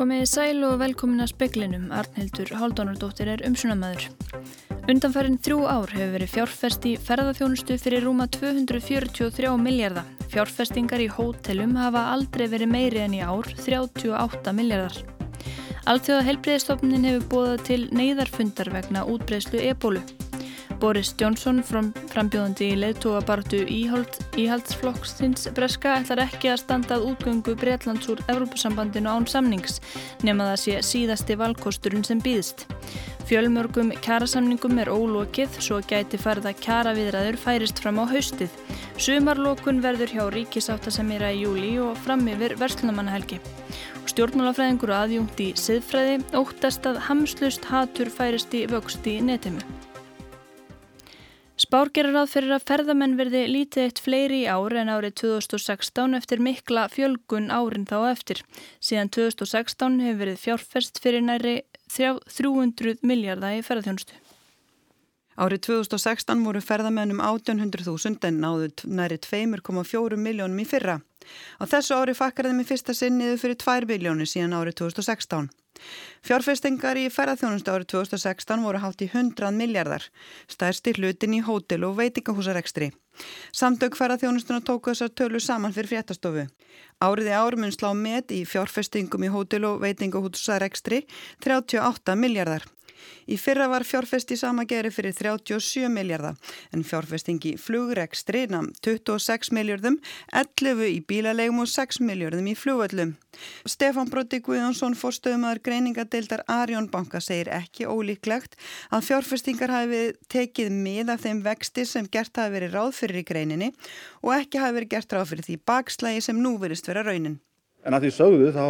Komiði sæl og velkomin að speklinum, Arnhildur Haldónardóttir er umsunamæður. Undanfærin þrjú ár hefur verið fjárfest í ferðarþjónustu fyrir rúma 243 miljardar. Fjárfestingar í hótelum hafa aldrei verið meiri en í ár, 38 miljardar. Alþjóða helbreyðistofnin hefur bóðað til neyðarfundar vegna útbreyslu ebólu. Boris Johnson frambjóðandi í leðtóabartu íhaldsflokksins breska ætlar ekki að standað útgöngu Breitlands úr Evrópusambandinu án samnings nema það sé síðasti valkosturinn sem býðst. Fjölmörgum kjærasamningum er ólokið svo gæti farða kjæraviðræður færist fram á haustið. Sumarlokun verður hjá ríkisáttasemira í júli og fram yfir verslunamannahelgi. Stjórnmálafræðingur aðjungt í siðfræði óttast að hamslust hatur færist í vöxt í netinu. Spár gerir ráð fyrir að ferðamenn verði lítið eitt fleiri í ár en árið 2016 eftir mikla fjölgun árin þá eftir. Síðan 2016 hefur verið fjárfest fyrir næri 300 miljardar í ferðarþjónustu. Árið 2016 voru ferðamennum 1800.000 en náðu næri 2,4 miljónum í fyrra. Á þessu ári fakkar þeim í fyrsta sinniðu fyrir 2 miljónir síðan árið 2016. Fjárfestingar í ferðarþjónustu árið 2016 voru hátt í 100 miljardar, stærsti hlutin í hótel og veitingahúsarekstri. Samtök ferðarþjónustuna tóku þessar tölu saman fyrir fréttastofu. Áriði árumun slá met í fjárfestingum í hótel og veitingahúsarekstri 38 miljardar. Í fyrra var fjárfest í sama geri fyrir 37 miljardar en fjárfesting í flugrekstri namn 26 miljardum, 11 í bílalegum og 6 miljardum í flugvöllum. Stefan Brotti Guðjónsson fórstöðumöður greiningadeildar Arjón banka segir ekki ólíklegt að fjárfestingar hafi tekið mið af þeim vexti sem gert hafi verið ráð fyrir í greininni og ekki hafi verið gert ráð fyrir því bakslægi sem nú verist vera raunin. En að því sögðu þá,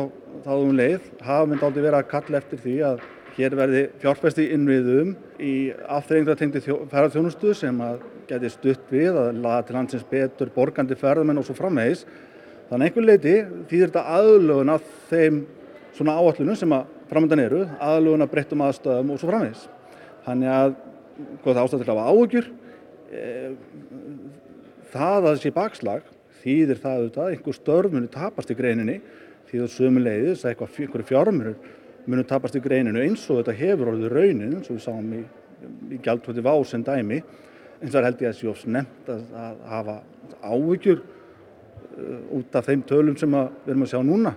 þá um leið hafa myndi aldrei verið að kalla eftir því að Hér verði fjárfæsti innviðum í aftreyingra tengdi ferðarþjónustu sem að geti stutt við að laða til landsins betur borgandi ferðarmenn og svo framvegis. Þannig einhver leiti þýðir þetta aðlögun af þeim svona áallunum sem að framöndan eru, aðlögun af breyttum aðstöðum og svo framvegis. Þannig að, hvað það ástæði til að hafa áhugjur, e, það að þessi bakslag þýðir það auðvitað að einhver störf muni tapast í greininni því það sömuleiðis að einhverju fjármjörur munum tapast í greininu eins og þetta hefur orðið raunin eins og við sáum í, í gjaldhótti vásen dæmi eins og held ég að það sé ofs nefnt að, að hafa áhyggjur uh, út af þeim tölum sem við erum að sjá núna.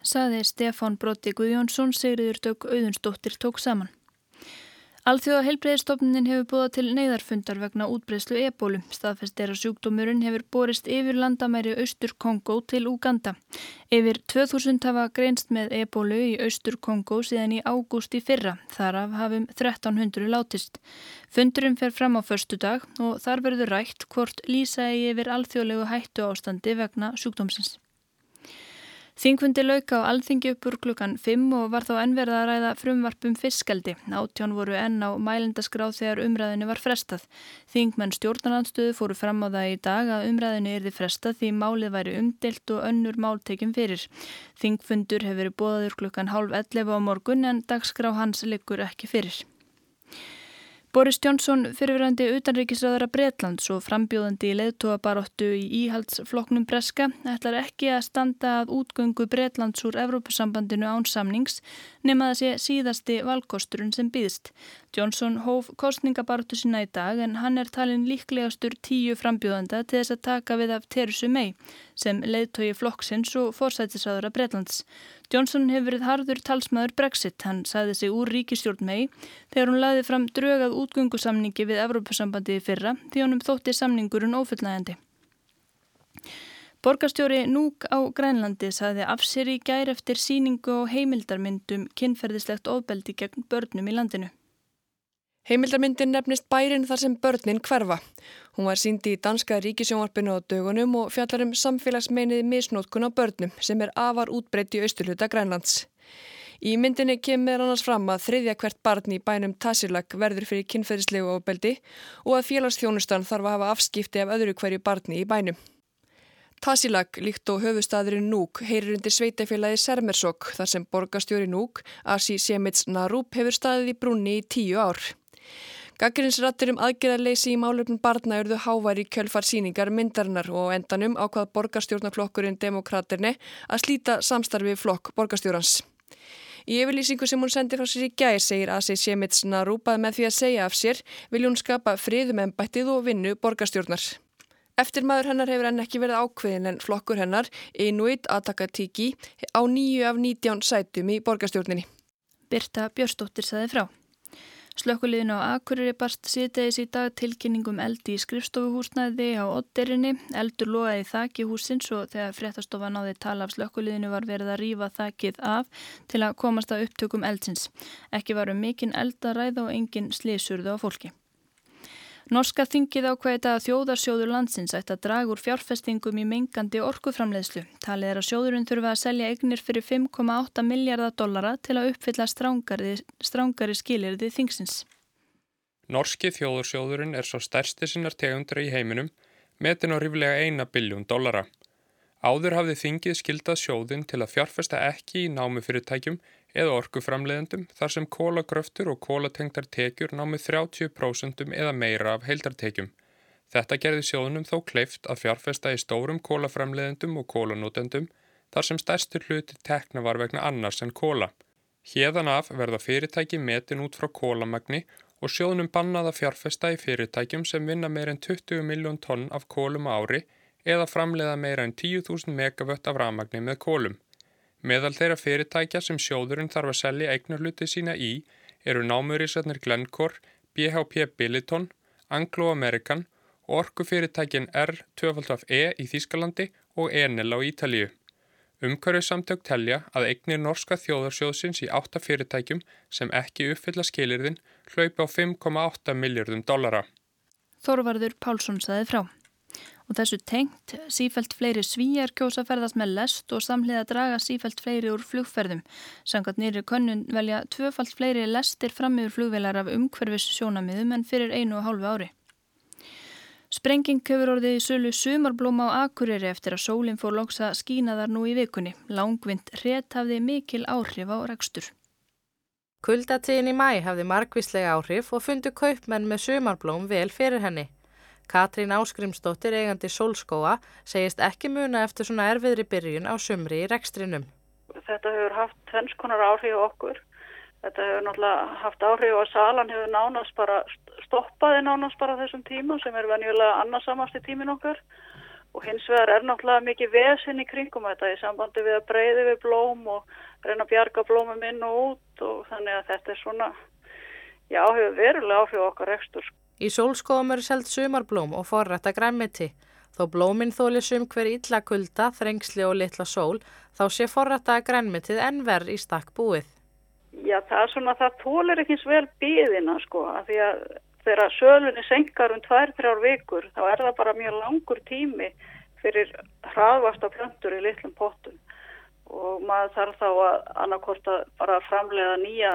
Saði Stefán Brotti Guðjónsson, Sigriður Dögg Auðunsdóttir tók saman. Alþjóða heilbreyðistofnin hefur búið til neyðarfundar vegna útbreyslu ebólu. Staðfest er að sjúkdómurinn hefur borist yfir landamæri Austur Kongo til Uganda. Yfir 2000 hafa greinst með ebólu í Austur Kongo síðan í ágúst í fyrra. Þar af hafum 1300 látist. Fundurinn fer fram á förstu dag og þar verður rætt hvort lýsa yfir alþjóðlegu hættu ástandi vegna sjúkdómsins. Þingfundi lauka á alþingi uppur klukkan 5 og var þá ennverða að ræða frumvarpum fiskaldi. Átjón voru enn á mælendasgráð þegar umræðinu var frestað. Þingmenn stjórnarlandstöðu fóru fram á það í dag að umræðinu erði frestað því málið væri umdelt og önnur máltekim fyrir. Þingfundur hefur bóðaður klukkan halv 11 á morgun en dagskrá hans liggur ekki fyrir. Boris Johnson, fyrirverandi utanríkisraðara Breitlands og frambjóðandi í leðtóabaróttu í íhaldsfloknum Breska, ætlar ekki að standa að útgöngu Breitlands úr Evrópusambandinu án samnings nema sé síðasti valkosturinn sem býðst. Johnson hóf kostningabartu sína í dag en hann er talin líklegastur tíu frambjóðanda til þess að taka við af Teresu May sem leiðtói flokksins og fórsættisáður af Breitlands. Johnson hefur verið harður talsmaður Brexit. Hann sagði sig úr ríkistjórn May þegar hún laði fram drögað útgöngusamningi við Evrópusambandiði fyrra því honum þótti samningurinn ofullnægandi. Borgastjóri Núk á Grænlandi saði af sér í gær eftir síningu og heimildarmyndum kynferðislegt ofbeldi gegn börnum í landinu. Heimildarmyndin nefnist Bærin þar sem börnin hverfa. Hún var síndi í danska ríkisjónvarpinu á dögunum og fjallar um samfélagsmeinið misnótkun á börnum sem er afar útbreytt í austurluta Grænlands. Í myndinni kemur annars fram að þriðja hvert barn í bænum Tassilak verður fyrir kynferðislegu ofbeldi og að félagsþjónustan þarf að hafa afskipti af öðru hverju barni í bænum. Tassilak, líkt og höfustadurinn Núk, heyrir undir sveitafélagi Sermersok þar sem borgastjóri Núk, Asi Semits Narup, hefur staðið í brunni í tíu ár. Gaggrinsrattur um aðgerðarleysi í málöfnum barna urðu hávar í kjölfar síningar myndarinnar og endanum ákvað borgarstjórnarflokkurinn Demokraterni að slíta samstarfi flokk borgarstjórans. Í yfirlýsingu sem hún sendi frá sér í gæð segir Asi Semitsna rúpað með því að segja af sér vil hún skapa friðum en bættið og vinnu borgarstjórnar. Eftir maður hennar hefur henn ekki verið ákveðin en flokkur hennar, Inuit Atakatiki, á nýju af nítján sætum í borgarstjórninni. Birta Björstóttir saði frá. Slökkuliðin á Akureyri barst síðdegis í dag tilkynningum eldi í skrifstofuhúsnæði á Otterinni. Eldur logaði þakki húsins og þegar fréttastofa náði tala af slökkuliðinu var verið að rýfa þakkið af til að komast að upptökum eldsins. Ekki varu mikinn eldaræð og enginn slísurðu á fólki. Norska þingið ákveðið að þjóðarsjóður landsins ætti að draga úr fjárfestingum í mengandi orkuframleiðslu. Talið er að sjóðurinn þurfa að selja eignir fyrir 5,8 miljardar dollara til að uppfylla strángari, strángari skilirði þingsins. Norski þjóðarsjóðurinn er svo stærsti sinnar tegundra í heiminum, metin á ríflega 1 biljón dollara. Áður hafði þingið skildað sjóðin til að fjárfesta ekki í námi fyrirtækjum eða orkuframleðendum þar sem kólagröftur og kólatengtar tekjur námið 30% eða meira af heildartekjum. Þetta gerði sjóðunum þó kleift að fjárfesta í stórum kólaframleðendum og kólanótendum þar sem stærstur hluti tekna var vegna annars en kóla. Hérðan af verða fyrirtæki metin út frá kólamagni og sjóðunum bannaða fjárfesta í fyrirtækjum sem vinna meir en 20 miljón tonn af kólum ári eða framleiða meira en 10.000 megavött af ramagni með kólum. Meðal þeirra fyrirtækja sem sjóðurinn þarf að selja eignarluti sína í eru námurísarnir Glencore, BHP Billiton, Anglo-American og orkufyrirtækin R2E í Þýskalandi og Enel á Ítalíu. Umhverju samtök telja að eignir norska þjóðarsjóðsins í átta fyrirtækjum sem ekki uppfylla skilirðin hlaupa á 5,8 miljardum dollara. Þorvarður Pálsson saði frá og þessu tengt sífælt fleiri svíjar kjósa ferðast með lest og samlega draga sífælt fleiri úr flugferðum. Sangat nýri könnun velja tvöfalt fleiri lestir fram yfir flugvelar af umhverfis sjónamiðum en fyrir einu og hálfu ári. Sprenging hefur orðið í sölu sumarblóm á Akureyri eftir að sólinn fór loksa skínaðar nú í vikunni. Langvind rétt hafði mikil áhrif á rekstur. Kuldatíðin í mæ hafði margvíslega áhrif og fundu kaupmenn með sumarblóm vel fyrir henni. Katrín Áskrimsdóttir eigandi Solskóa segist ekki muna eftir svona erfiðri byrjun á sumri í rekstrinum. Þetta hefur haft hennskonar áhrif okkur. Þetta hefur náttúrulega haft áhrif og salan hefur nánast bara stoppaði nánast bara þessum tíma sem er venjulega annarsamast í tímin okkar og hins vegar er náttúrulega mikið vesinn í kringum þetta í sambandi við að breyði við blóm og reyna að bjarga blómum inn og út og þannig að þetta er svona, já, hefur verulega áhrif okkar rekstur. Í sólskóðum eru selt sumarblóm og forrætta græmiti. Þó blóminn þóli sum hver illa kulda, þrengsli og litla sól, þá sé forrætta grænmitið enn verð í stakk búið. Já, það er svona, það tólir ekki vel bíðina sko, af því að þegar sölunni senkar um 2-3 vikur, þá er það bara mjög langur tími fyrir hraðvasta plöntur í litlum pottum og maður þarf þá að annarkort að bara framlega nýja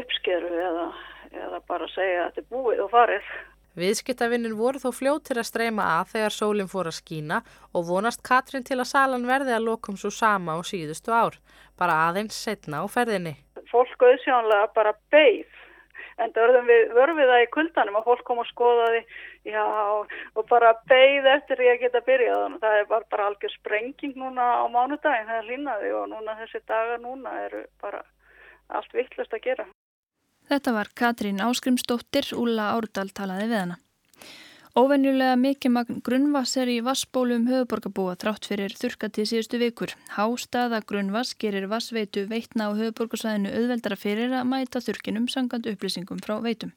uppskeru eða eða bara segja að þetta er búið og farið. Viðskiptavinnir voru þó fljóttir að streyma að þegar sólinn fór að skína og vonast Katrin til að salan verði að lokum svo sama á síðustu ár, bara aðeins setna á ferðinni. Fólk auðsjónlega bara beigð, en það verðum við það í kuldanum að fólk kom að skoða því já, og bara beigð eftir að geta byrjað. Það er bara, bara algjör sprenging núna á mánudagin, það er línaði og núna þessi dagar núna eru bara allt vittlust að gera. Þetta var Katrín Áskrimsdóttir, Úla Árdal talaði við hana. Óvenjulega mikið magn grunnvass er í vassbólum höfuborgarbúa þrátt fyrir þurkatið síðustu vikur. Hástaða grunnvass gerir vassveitu veitna á höfuborgarsvæðinu auðveldara fyrir að mæta þurkinum sangand upplýsingum frá veitum.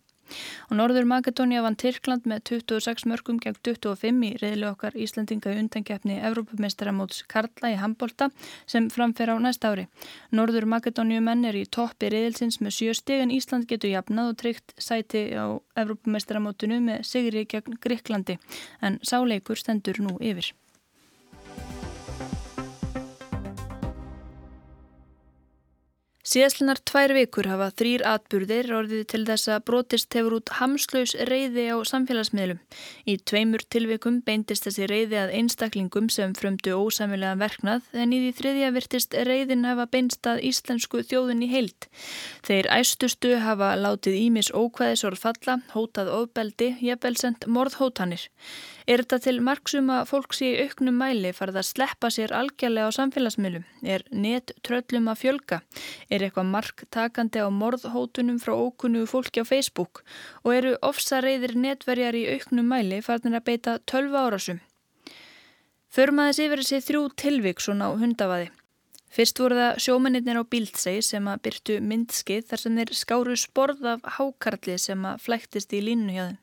Og Norður Makedónia vann Tyrkland með 26 mörgum gegn 25 í reyðlu okkar Íslandinga í undankeppni Evrópumeistaramóts Karla í Hambolta sem framfer á næsta ári. Norður Makedóniu menn er í toppi reyðilsins með 7 steg en Ísland getur jafnað og tryggt sæti á Evrópumeistaramótinu með sigri gegn Gríklandi en sáleikur stendur nú yfir. Síðastlunar tvær vikur hafa þrýr atburðir orðið til þess að brotist hefur út hamslaus reyði á samfélagsmiðlum. Í tveimur tilvikum beindist þessi reyði að einstaklingum sem frömdu ósamilega verknað en í því þriðja virtist reyðin hafa beinst að íslensku þjóðin í heilt. Þeir æstustu hafa látið ímis ókvæðisor falla, hótað ofbeldi, jafnvelsend morðhótanir. Er þetta til marksum að fólk sé í auknum mæli farið að sleppa sér algjörlega á samfélagsmiðlum? Er net tröllum að fjölga? Er eitthvað marktakandi á morðhótunum frá ókunnu fólki á Facebook? Og eru ofsareyðir netverjar í auknum mæli farið að beita 12 árasum? Förmaðis yfir þessi þrjú tilvík svona á hundafaði. Fyrst voru það sjómennir á Bíldseg sem að byrtu myndskið þar sem þeir skáru sporð af hákarli sem að flæktist í línu hjá þeim.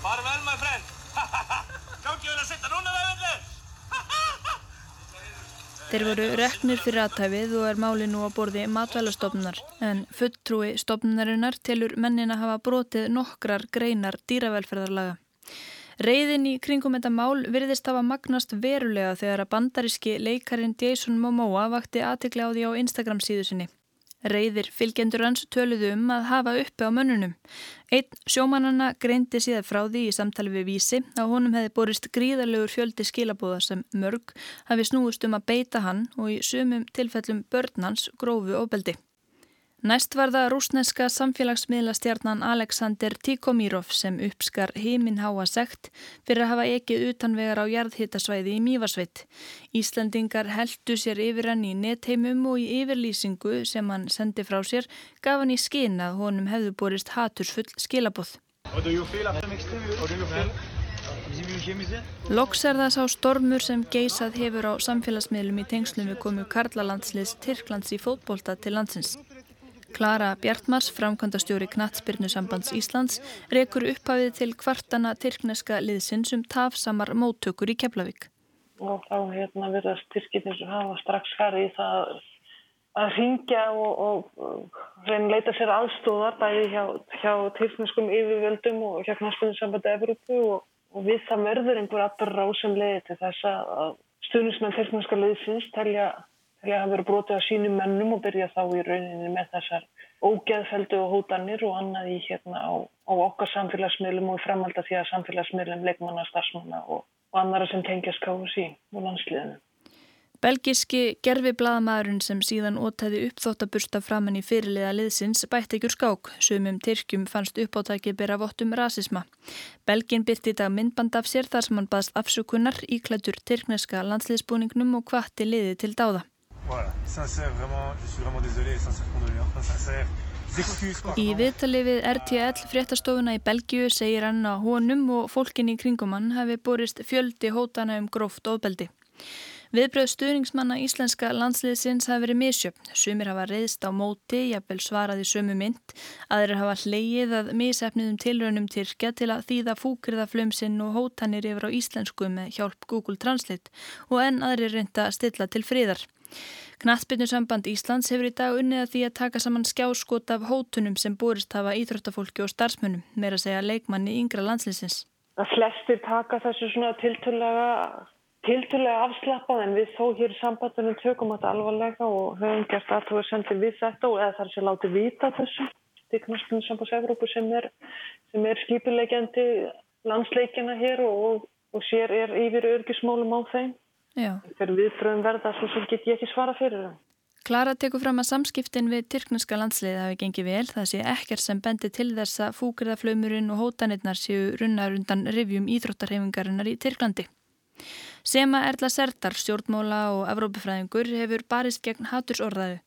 Farvel my friend! Gangi verið að sitta núna vefnir! Þeir voru reknir fyrir aðtæfið og er máli nú á borði matvælastofnunar en fulltrúi stofnunarinnar telur mennin að hafa brotið nokkrar greinar dýravelferðarlaga. Reyðin í kringum þetta mál virðist hafa magnast verulega þegar að bandaríski leikarin Jason Momoa vakti aðtikla á því á Instagram síðu sinni. Reyðir fylgjendur hans töluðu um að hafa uppi á mönnunum. Einn sjómanana greindi síðan frá því í samtali við vísi að honum hefði borist gríðarlegur fjöldi skilabóða sem mörg hafi snúist um að beita hann og í sumum tilfellum börnans grófu óbeldi. Næst var það rúsneska samfélagsmiðlastjarnan Alexander Tikhomírov sem uppskar heiminn háa sekt fyrir að hafa ekið utanvegar á jarðhittasvæði í Mývarsveit. Íslandingar heldu sér yfir hann í netheimum og í yfirlýsingu sem hann sendi frá sér gaf hann í skinn að honum hefðu borist hatursfull skilabóð. Loks er það sá stormur sem geysað hefur á samfélagsmiðlum í tengslum við komu Karlalandsliðs Tyrklands í fótbolta til landsins. Klara Bjartmars, framkvæmdastjóri Knatsbyrnusambands Íslands, rekur upphafið til kvartana tyrkneska liðsins um tafsamar móttökur í Keflavík. Og þá hérna verðast tyrkir hafa strax farið það að ringja og, og, og leita sér aðstóðar bæði hjá, hjá tyrkneskum yfirvöldum og hjá Knatsbyrnusambandi Evrópu og, og við það verður einhver aftur rásamlega til þess að stuðnismenn tyrkneska liðsins telja telja að vera brotið á sínum mennum og byrja þá í rauninni með þessar ógeðfeldu og hótanir og annað í hérna á, á okkar samfélagsmiðlum og framhalda því að samfélagsmiðlum leikmanna, starfsmanna og, og annara sem tengjast káðs í og landsliðinu. Belgiski gerfi bladamæðurinn sem síðan ótaði uppþóttabursta framann í fyrirliða liðsins bætt ekkur skák. Sumum Tyrkjum fannst uppáttæki byrja vottum rasisma. Belgin byrti í dag myndband af sér þar sem hann baðst afsökunar í klættur tyrkneska landsliðsbúningnum og hvatti liði til dáða. Voilà, sincère, vraiment, je suis vraiment désolé, sincère condoléance, sincère. Í viðtali við RTL fréttastofuna í Belgiu segir hann að honum og fólkin í kringum hann hafi borist fjöldi hótana um gróft ofbeldi. Viðbröð stuðningsmanna íslenska landsliðsins hafi verið misjöfn. Sumir hafa reyðst á móti, jafnvel svaraði sömu mynd. Aðrir hafa hleyið að misefniðum tilraunum Tyrkja til að þýða fúkriðaflömsinn og hótanir yfir á íslensku með hjálp Google Translate og enn aðrir reynda að stilla til fríðar. Knattbyrnusamband Íslands hefur í dag unnið að því að taka saman skjáskot af hótunum sem borist hafa íþróttafólki og starfsmönnum, meira að segja leikmanni yngra landslinsins. Það flestir taka þessu svona tiltölega, tiltölega afslappað en við þó hér sambandunum tökum þetta alvarlega og höfum gert aðtóðu sendið við þetta og eða þar sem látið vita þessu. Þetta er Knattbyrnusambands Evrópu sem er, er skipilegjandi landsleikina hér og, og sér er yfir örgismálum á þeim. Þegar viðbröðum verða svo sem get ég ekki svara fyrir það. Klara tekur fram að samskiptin við Tyrkneska landsliði hafi gengið vel. Það sé ekkert sem bendi til þess að fúkriðaflöymurinn og hótanirnar séu runnar undan rivjum íþróttarhefingarinnar í Tyrklandi. Sema Erla Serdar, stjórnmóla og Evrópafræðingur hefur barist gegn hatursorðaðu.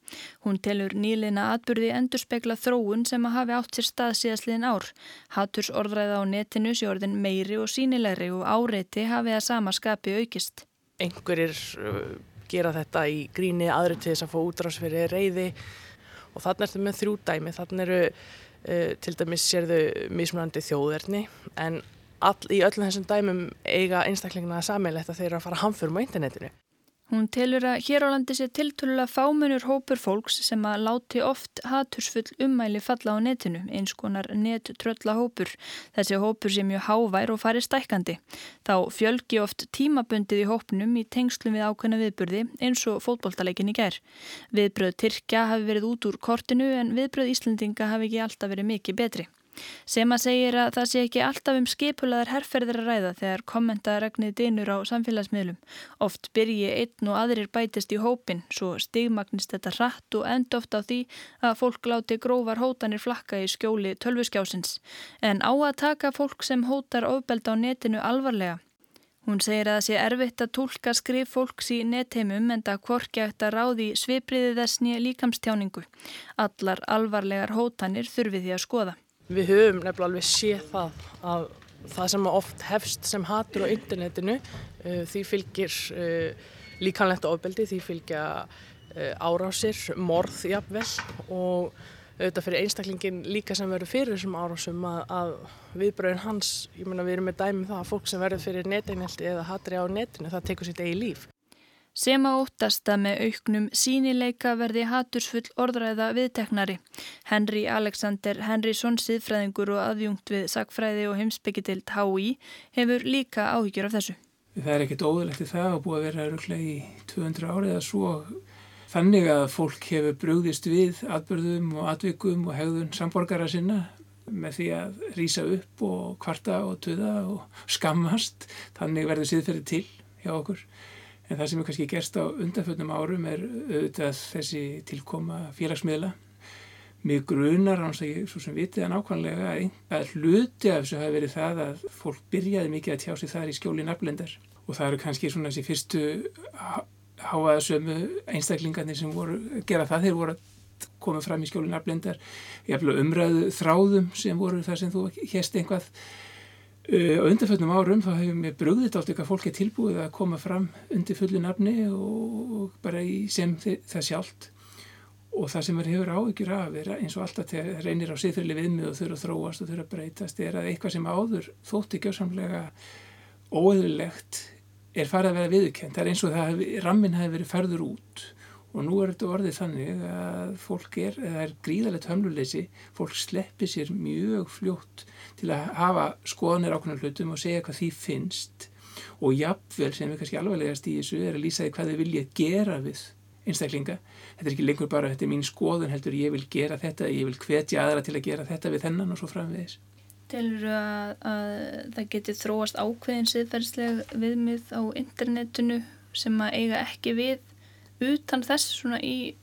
Hún telur nýleina atbyrði endur spekla þróun sem að hafi átt sér stað síðastliðin ár. Hatursorðaða á netinu sé orðin meiri og sínilegri og áreiti hafi að sama skapi aukist einhverjir uh, gera þetta í gríni aðri til þess að fá útrásferi reyði og þannig er þetta með þrjú dæmi þannig eru uh, til dæmis sérðu mismunandi þjóðverðni en all, í öllum þessum dæmum eiga einstaklingna að sammeila þetta þegar að fara hamförum á internetinu. Hún telur að hér á landi sé tiltölulega fámunur hópur fólks sem að láti oft hatursfull ummæli falla á netinu, eins konar nettrölla hópur. Þessi hópur sé mjög hávær og fari stækandi. Þá fjölgi oft tímabundið í hópnum í tengslum við ákveðna viðburði eins og fótbolltaleikin í gær. Viðbröð Tyrkja hafi verið út úr kortinu en viðbröð Íslandinga hafi ekki alltaf verið mikið betri. Sema segir að það sé ekki alltaf um skipulaðar herrferðir að ræða þegar kommentaregnið dinur á samfélagsmiðlum. Oft byrji einn og aðrir bætist í hópin, svo stigmagnist þetta hratt og end oft á því að fólk láti grófar hótanir flakka í skjóli tölvuskjásins. En á að taka fólk sem hótar ofbelda á netinu alvarlega. Hún segir að það sé erfitt að tólka skrif fólks í netheimum en það korkja eftir að ráði svipriði þess nýja líkamstjáningu. Allar alvarlegar hótanir þurfi því að skoða. Við höfum nefnilega alveg séð það að það sem oft hefst sem hatur á internetinu uh, því fylgir uh, líkanlegt ofbeldi, því fylgja uh, árásir, morð jafnvel og auðvitað fyrir einstaklingin líka sem verður fyrir þessum árásum að, að viðbröðin hans, ég menna við erum með dæmið um það að fólk sem verður fyrir neteinhelti eða hatri á netinu það tekur sitt eigi líf. Sem að óttasta með auknum sínileika verði hatursfull orðræða viðteknari. Henry Alexander Henrysson, síðfræðingur og aðjungt við sagfræði og heimsbyggjitild HÍ, hefur líka áhyggjur af þessu. Það er ekkit óðurlegt í það að búa að vera röglega í 200 árið að svo þannig að fólk hefur brugðist við atbyrðum og atvikum og hegðun samborgara sinna með því að rýsa upp og kvarta og tuða og skammast. Þannig verður síðferði til hjá okkur. En það sem er kannski gerst á undanföldnum árum er auðvitað þessi tilkoma félagsmiðla. Mér grunar, annars að ég svo sem vitið að nákvæmlega að hluti af þessu hafi verið það að fólk byrjaði mikið að tjá sig þar í skjóli nafnlendar. Og það eru kannski svona þessi fyrstu háaðsömu einstaklingarnir sem voru að gera það. Þeir voru að koma fram í skjóli nafnlendar. Hef umræðu þráðum sem voru það sem þú hérst einhvað á undanfjöldnum árum þá hefur mér brugðið átt eitthvað fólk er tilbúið að koma fram undir fullu nafni og, bara í sem það sjálft. Og það sem er hefur áhyggjur af er eins og alltaf þegar það reynir á siðfyrli viðmið og þurfa að þróast og þurfa að breytast er að eitthvað sem áður þótti gjóðsamlega óeðlilegt er farið að vera viðkent það er eins og það rammin hefur verið færður út og nú er þetta orðið þannig að fólk er, það er gríðalegt hömluleysi, fólk sleppi sér mjög fljótt til að hafa skoðanir ákveðnar hlutum og segja hvað því finnst og jafnvel sem við kannski alvarlegast í þessu er að lýsa því hvað þau vilja gera við einstaklinga. Þetta er ekki lengur bara þetta er mín skoðun heldur ég vil gera þetta, ég vil hvetja aðra til að gera þetta við þennan og svo framvegis. Telur að, að það geti þróast ákveðin siðferðsleg viðmið á internetinu sem að eiga ekki við utan þess svona í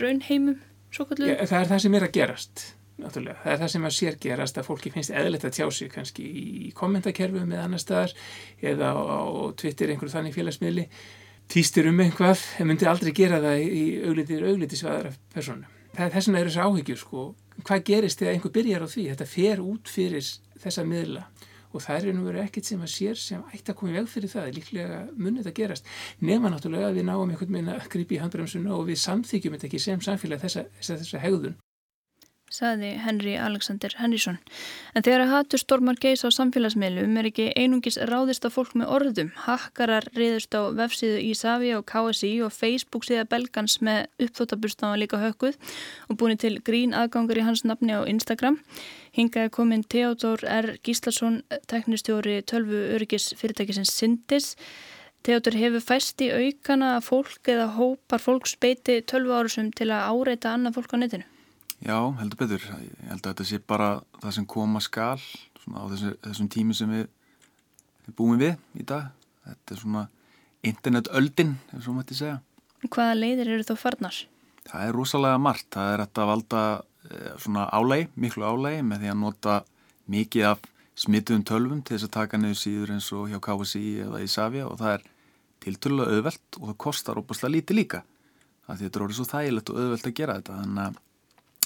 raunheimum svo kallu? Ja, það er það sem er að gerast náttúrulega. Það er það sem að sér gerast að fólki finnst eðlert að tjá sig kannski í kommentakerfum eða annar staðar eða á, á Twitter einhverju þannig félagsmiðli týstir um einhvað en myndi aldrei gera það í auglitir auglitisvæðara persónu. Það er þess vegna er þessu áhyggjur sko. Hvað gerist þegar einhver byrjar á því? Þetta fer út fyrir þessa miðla og það er verið ekkert sem að sér sem ætti að koma í veg fyrir það, líklega munið að gerast. Nema náttúrulega að við náum einhvern veginn að grípi í handbremsuna og við samþykjum þetta ekki sem samfélag þessa, þessa, þessa hegðun Saði Henry Alexander Henrysson. En þegar að hattur stormar geis á samfélagsmiðlum er ekki einungis ráðist á fólk með orðum. Hakkarar reyðust á vefsíðu Ísafi og KSI og Facebook síða Belgans með uppþóttaburstáðan líka hökuð og búin til grín aðgangur í hans nafni á Instagram. Hingaði komin Theodor R. Gíslason, teknistjóri 12 öryggis fyrirtækisins Sindis. Theodor hefur fæst í aukana að fólk eða hópar fólk speiti 12 árusum til að áreita annað fólk á netinu. Já, heldur betur. Ég held að þetta sé bara það sem koma skal á þessu, þessum tími sem við, við búum við í dag. Þetta er svona internetöldin, ef svo mætti segja. Hvaða leiðir eru þá farnar? Það er rosalega margt. Það er að valda eh, svona álægi, miklu álægi með því að nota mikið af smituðum tölvum til þess að taka niður síður eins og hjá KSI eða Ísafja og það er tiltölulega auðvelt og það kostar óbúslega lítið líka. Það er þetta orðið svo þægilegt og auðvelt að gera þetta. Þannig að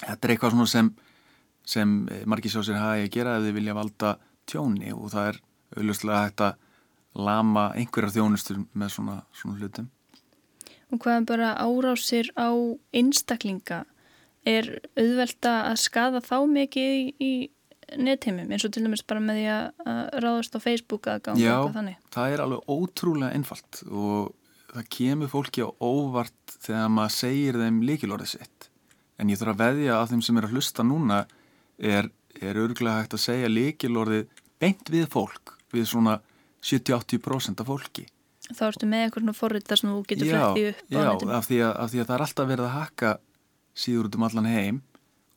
þetta er eitthvað svona sem, sem margir sjá sér hafa að gera ef þið vilja valda tjóni og það er auðvitað hægt að lama einhverjar þjónustur með svona, svona hlutum. Og hvaðan bara árásir á einstaklinga er auðvelda að skada þá mikið í, í netheimum eins og til dæmis bara með því að ráðast á Facebook að ganga Já, þannig? Já, það er alveg ótrúlega einfalt og það kemur fólki á óvart þegar maður segir þeim líkilorðið sitt. En ég þarf að veðja að þeim sem er að hlusta núna er, er örgulega hægt að segja líkilorðið beint við fólk, við svona 70-80% af fólki. Þá ertu með eitthvað svona forriðar sem þú getur flettið upp á netinu. Já, af því, af því að það er alltaf verið að hakka síður út um allan heim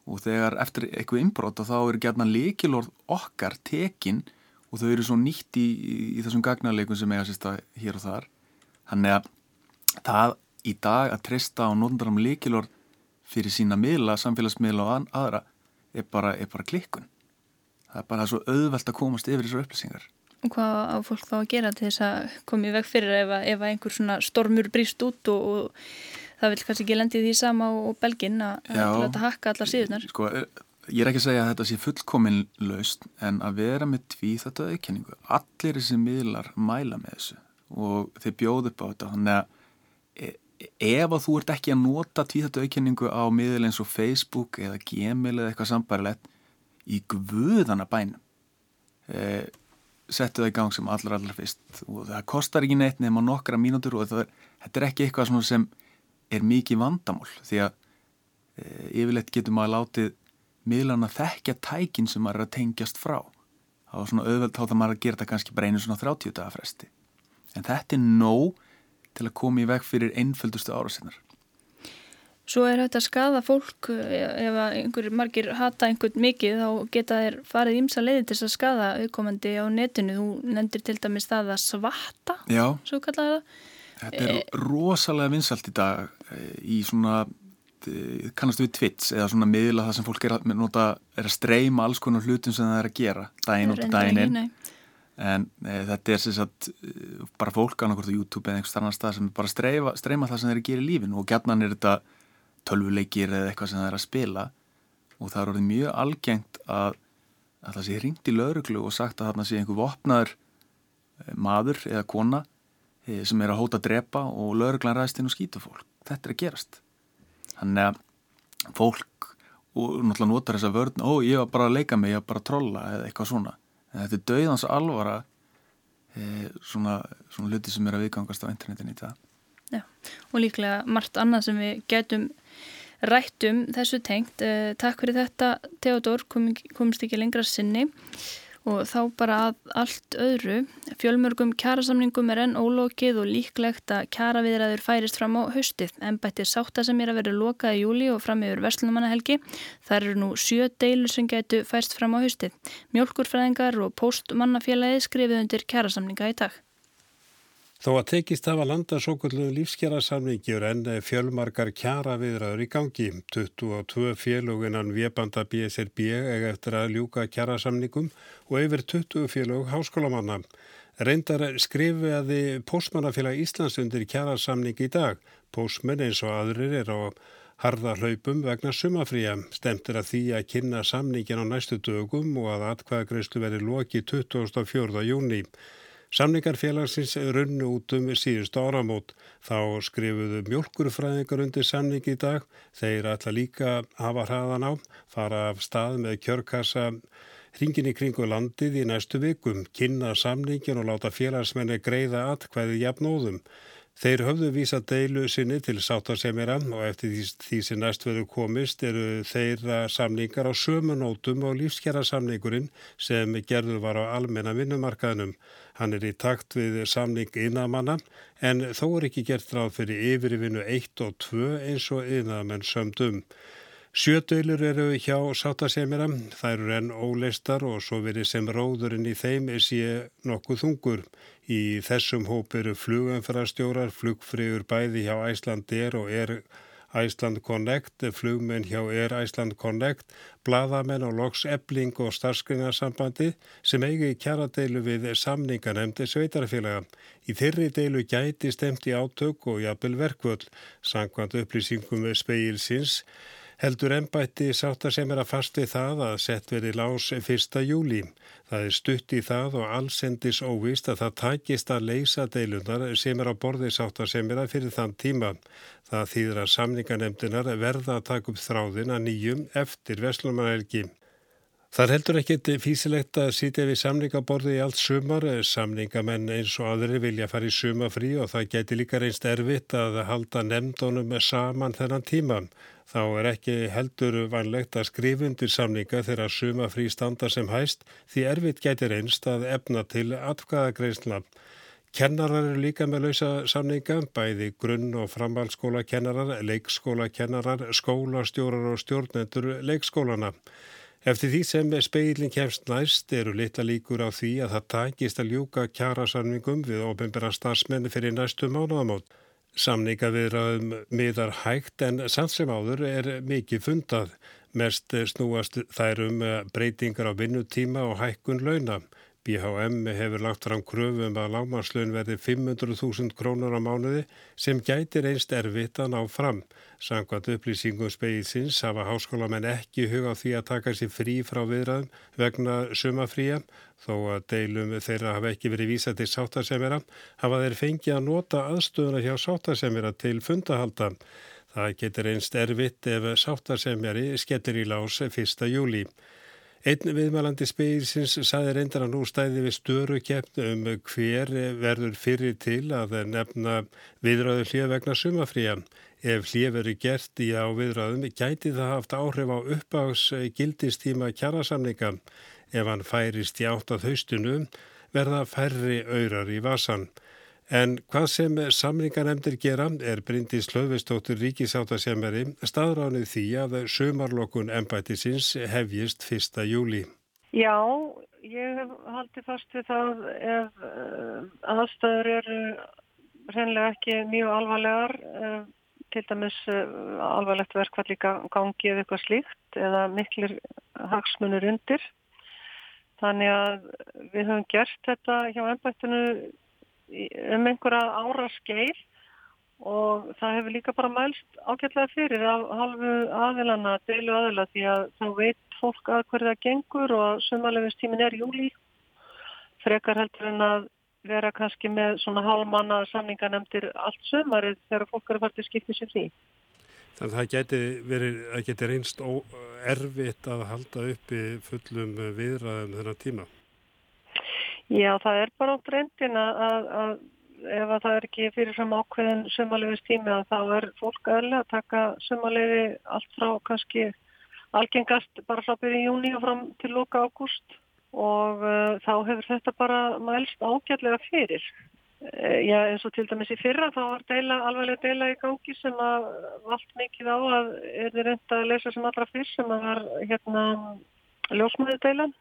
og þegar eftir eitthvað inbrót þá eru gerna líkilorð okkar tekin og þau eru svo nýtt í, í, í þessum gagnarleikun sem eiga sérsta hér og þar. Þannig að það í dag að treysta á nótundar um líkilorð fyrir sína miðla, samfélagsmiðla og aðra er bara, er bara klikkun. Það er bara svo auðvelt að komast yfir þessar upplýsingar. Og hvað á fólk þá að gera til þess að koma í veg fyrir ef, ef einhver svona stormur brýst út og, og það vil kannski ekki lendi því sama og, og belgin að þetta hakka allar síðunar? Sko, ég er ekki að segja að þetta sé fullkomin laust en að vera með tví þetta auðkenningu. Allir þessi miðlar mæla með þessu og þeir bjóðu upp á þetta. Þannig að ef að þú ert ekki að nota tví þetta auðkenningu á miðl eins og Facebook eða Gmail eða eitthvað sambarilegt í guðana bænum eða settu það í gang sem allar allar fyrst. Og það kostar ekki neitt nefn á nokkra mínútur og er, þetta er ekki eitthvað sem er mikið vandamál því að e, yfirleitt getur maður látið miðlan að þekkja tækin sem maður er að tengjast frá. Þá er svona auðvelt þá það maður að gera þetta kannski bara einu svona 30 dagar fresti. En þetta er nóg til að koma í veg fyrir einföldustu árasinnar Svo er þetta að skada fólk ef einhverjir margir hata einhvern mikið þá geta þeir farið ímsa leiði til að skada auðkomandi á netinu. Þú nefndir til dæmis það að svarta, Já. svo kallaða það. Þetta er e rosalega vinsalt í dag eh, í svona, eh, kannastu við Twitch eða svona miðla það sem fólk er að, nota, er að streyma alls konar hlutum sem það er að gera daginn út og daginn inn. En e, þetta er sagt bara fólk annarkort á YouTube eða einhvers annar stað sem bara streyma, streyma það sem þeir gera í lífinu og gætnan er þetta tölvuleikir eða eitthvað sem það er að spila og það er orðið mjög algengt að, að það sé ringt í lauruglu og sagt að þarna sé einhver vopnaður eh, maður eða kona eh, sem er að hóta að drepa og lauruglan ræðst inn og skýta fólk. Þetta er að gerast. Þannig að fólk og náttúrulega notar þessa vörn ó ég var bara að leika mig, ég var bara að trolla eða eitthvað svona. En þetta er dauðans alvara e, svona, svona hluti sem er að viðgangast á internetin í það. Já, og líklega margt annað sem við getum rættum þessu tengt. Eh, takk fyrir þetta Theodor, kom, komist ekki lengra sinni og þá bara að allt öðru. Fjölmörgum kjærasamningum er enn ólokið og líklegt að kjæraviðræður færist fram á haustið. Embættir sátta sem er að vera lokað í júli og fram yfir Veslunumannahelgi. Það eru nú sjö deilur sem getur færst fram á haustið. Mjölkurfræðingar og postmannafélagi skrifið undir kjærasamninga í dag. Þó að tekist hafa landa svo kvöldu lífskjara samningjur en fjölmarkar kjara viðraður í gangi. 22 féluginan viðbanda BSRB ega eftir að ljúka kjara samningum og yfir 20 félug háskólamanna. Reyndar skrifiði Pósmannafélag Íslands undir kjara samning í dag. Pósmenn eins og aðrir er á harða hlaupum vegna sumafríja. Stemtir að því að kynna samningin á næstu dögum og að atkvæðagreyslu veri loki 24. júni. Samningar félagsins runnu út um síðustu áramót. Þá skrifuðu mjölkurfræðingar undir samning í dag. Þeir ætla líka að hafa hraðan á, fara af stað með kjörkassa hringin í kringu landið í næstu vikum, kynna samningin og láta félagsmenni greiða atkvæði jafnóðum. Þeir höfðu vísa deilu sinni til sátarsemjara og eftir því, því sem næst verður komist eru þeirra samningar á sömunótum og lífskjara samningurinn sem gerður var á almenna vinnumarkaðnum. Hann er í takt við samning innamanna en þó er ekki gert ráð fyrir yfirvinnu 1 og 2 eins og innamenn sömdum. Sjödeilur eru hjá sáttasemjara, þær eru enn óleistar og svo verið sem róðurinn í þeim er sé nokkuð þungur. Í þessum hóp eru fluganfærastjórar, flugfriður bæði hjá Æslandir og er Æsland Connect, flugmenn hjá er Æsland Connect, bladamenn og loks ebling og starfskringarsambandi sem eigi kjaradeilu við samninganemndi sveitarfélaga. Í þeirri deilu gæti stemt í átök og jafnvel verkvöld, sangkvæmt upplýsingum með speilsins, heldur ennbætti sáttar sem er að fasti það að sett verið lás 1. júli. Það er stutt í það og allsendis óvist að það takist að leysa deilunar sem er á borði sáttar sem er að fyrir þann tíma. Það þýðir að samninganemdinar verða að taka upp þráðin að nýjum eftir Veslumanelgi. Það heldur ekkit físilegt að sitja við samningaborði í allt sumar. Samningamenn eins og aðri vilja fara í sumafrí og það geti líka reynst erfitt að halda nefndunum saman þennan tíma. Þá er ekki heldur vanlegt að skrifundir samninga þegar sumafrí standa sem hæst því erfitt geti reynst að efna til atkvæðagreysla. Kennarar eru líka með lausa samninga, bæði grunn- og framhaldsskólakennarar, leikskólakennarar, skólastjórar og stjórnendur leikskólana. Eftir því sem speilin kemst næst eru litla líkur á því að það takist að ljúka kjærasamningum við ofinbæra starfsmenni fyrir næstu mánuðamót. Samninga viðraðum miðar hægt en samt sem áður er mikið fundað. Mest snúast þær um breytingar á vinnutíma og hækkun launa. BHM hefur lagt fram kröfum að lágmannslun verði 500.000 krónur á mánuði sem gætir einst erfitt að ná fram. Sangvað upplýsingum speilsins hafa háskólamenn ekki huga á því að taka sér frí frá viðræðum vegna sumafría þó að deilum þeirra hafa ekki verið vísa til sáttasemjara hafa þeir fengið að nota aðstöðuna hjá sáttasemjara til fundahalda. Það getur einst erfitt ef sáttasemjari skettir í lás 1. júli. Einn viðmælandi spegilsins saði reyndar að nú stæði við störu keppn um hver verður fyrir til að nefna viðræðu hlið vegna sumafría. Ef hlið verður gert í á viðræðum gæti það haft áhrif á uppáðs gildistíma kjærasamninga. Ef hann færist í átt að haustinu verða færri öyrar í vasan. En hvað sem samlingarnemndir gera er Bryndis Hlöfustóttur ríkisáttasemjari staðránið því að sömarlokun embætisins hefjist 1. júli. Já, ég hef haldið fast við það ef uh, aðstæður eru reynlega ekki mjög alvarlegar, uh, til dæmis uh, alvarlegt verkvall í gangi eða eitthvað slíkt eða miklir hagsmunur undir. Þannig að við höfum gert þetta hjá embættinu um einhverja ára skeið og það hefur líka bara mælst ágætlega fyrir af halvu aðilana, deilu aðila því að þá veit fólk að hverja það gengur og sumalegustímin er júli frekar heldur en að vera kannski með svona halvmanna samninganemndir allt sumarið þegar fólk eru farið skiptið sér því. Þannig að það geti verið, það geti reynst erfitt að halda uppi fullum viðræðum þennan tíma. Já, það er bara átt reyndin að, að, að ef að það er ekki fyrirfram ákveðin sumalegis tími að þá er fólk aðlega að taka sumalegi allt frá kannski algengast bara frá byrju júni og fram til loka ágúst og uh, þá hefur þetta bara mælst ágætlega fyrir. Uh, já, eins og til dæmis í fyrra þá var deila, alveglega deila í gangi sem að allt mikið á að er þið reynda að lesa sem allra fyrst sem að var hérna ljósmæðu deilan.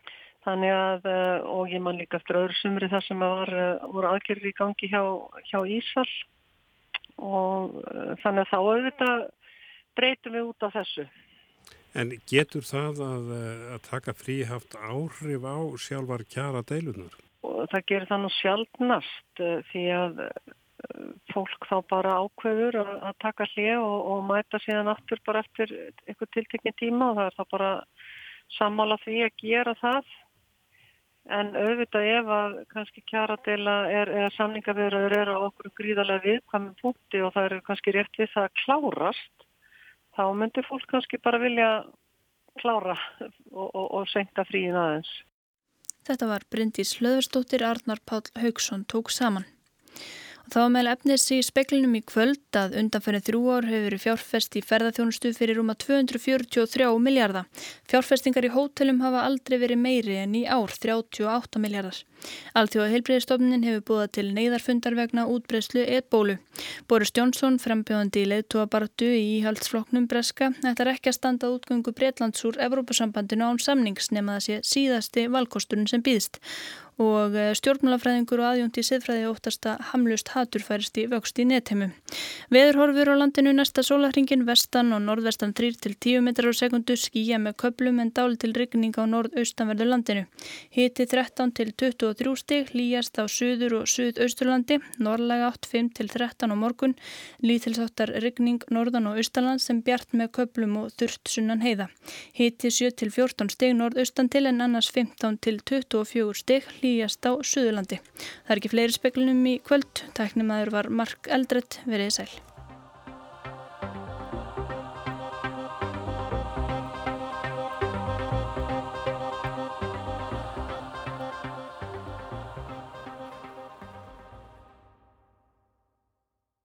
Þannig að, eh, og ég man líka eftir öðru sumri þar sem var, eh, voru aðgerri í gangi hjá, hjá Ísall og eh, þannig að þá auðvitað breytum við út af þessu. En getur það að, að taka frí haft áhrif á sjálfar kjara deilunar? Og það gerir það nú sjálfnast því að fólk þá bara ákveður að, að taka hlið og, og mæta síðan aftur bara eftir eitthvað tiltekni tíma og það er þá bara sammála því að gera það En auðvitað ef að kannski kjaradela er, eða samningavirður er á okkur gríðarlega viðkvæmum punkti og það eru kannski rétt við það að klárast, þá myndir fólk kannski bara vilja klára og, og, og senka fríin aðeins. Þetta var Bryndís Hlöðurstóttir Arnar Pál Haugsson tók saman. Þá meðal efnis í speklinum í kvöld að undanferðin þrjú ár hefur verið fjárfest í ferðarþjónustu fyrir rúma 243 miljardar. Fjárfestingar í hótelum hafa aldrei verið meiri en í ár 38 miljardar. Alþjóða heilbreyðistofnin hefur búið til neyðarfundar vegna útbreyslu eðbólu. Boris Jónsson, frambjóðandi í leiðtúabartu í íhaldsfloknum Breska, ætlar ekki að standa útgöngu Breitlands úr Evrópasambandinu án samnings nema sé síðasti valkosturinn sem býðst og eh, stjórnmálafræðingur og aðjónt í siðfræði óttast að hamlust hatur færist í vöxt í netheimu. Veðurhorfur á landinu næsta sólahringin vestan og norðvestan 3-10 metrar á sekundu skýja með köplum en dál til rigning á norðaustanverðu landinu. Hiti 13 til 23 stig, líjast á söður og söðausturlandi, norðlega 8 5 til 13 á morgun, lítilsáttar rigning norðan og austaland sem bjart með köplum og þurft sunnan heiða. Hiti 7 til 14 stig norðaustan til en annars 15 til 24 stig, hlýjast á Suðurlandi. Það er ekki fleiri speklunum í kvöld. Tæknum aður var Mark Eldredd verið sæl.